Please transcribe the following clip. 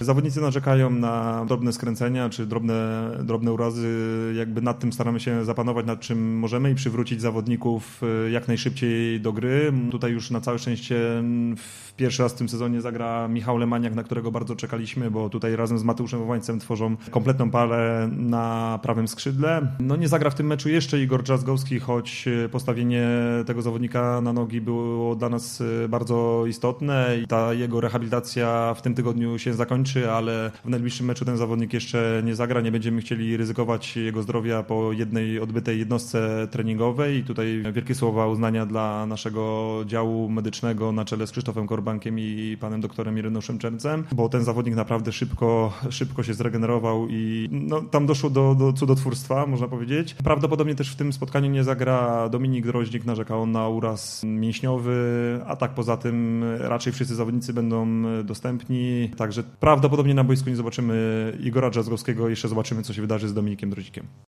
Zawodnicy narzekają na drobne skręcenia czy drobne, drobne urazy. Jakby nad tym staramy się zapanować, nad czym możemy i przywrócić zawodników e, jak najszybciej do gry. Tutaj już na całe szczęście w pierwszy raz w tym sezonie zagra Michał Lemaniak, na którego bardzo czekaliśmy, bo tutaj razem z Mateuszem Wołańcem tworzą kompletną parę na prawym skrzydle. No nie zagra w tym meczu jeszcze Igor Drzazgowski, choć postawienie tego zawodnika na nogi było dla nas e, bardzo istotne i ta jego rehabilitacja w tym tygodniu się zakończy, ale w najbliższym meczu ten zawodnik jeszcze nie zagra. Nie będziemy chcieli ryzykować jego zdrowia po jednej odbytej jednostce treningowej. I tutaj wielkie słowa uznania dla naszego działu medycznego na czele z Krzysztofem Korbankiem i panem doktorem Irenuszem Czerncem, bo ten zawodnik naprawdę szybko, szybko się zregenerował i no, tam doszło do, do cudotwórstwa, można powiedzieć. Prawdopodobnie też w tym spotkaniu nie zagra Dominik Droździk, narzekał on na uraz mięśniowy, a tak poza tym raczej wszyscy zawodnicy będą dostępni, także prawdopodobnie na boisku nie zobaczymy Igora Drzazgowskiego, jeszcze zobaczymy co się wydarzy z Dominikiem Drodzikiem.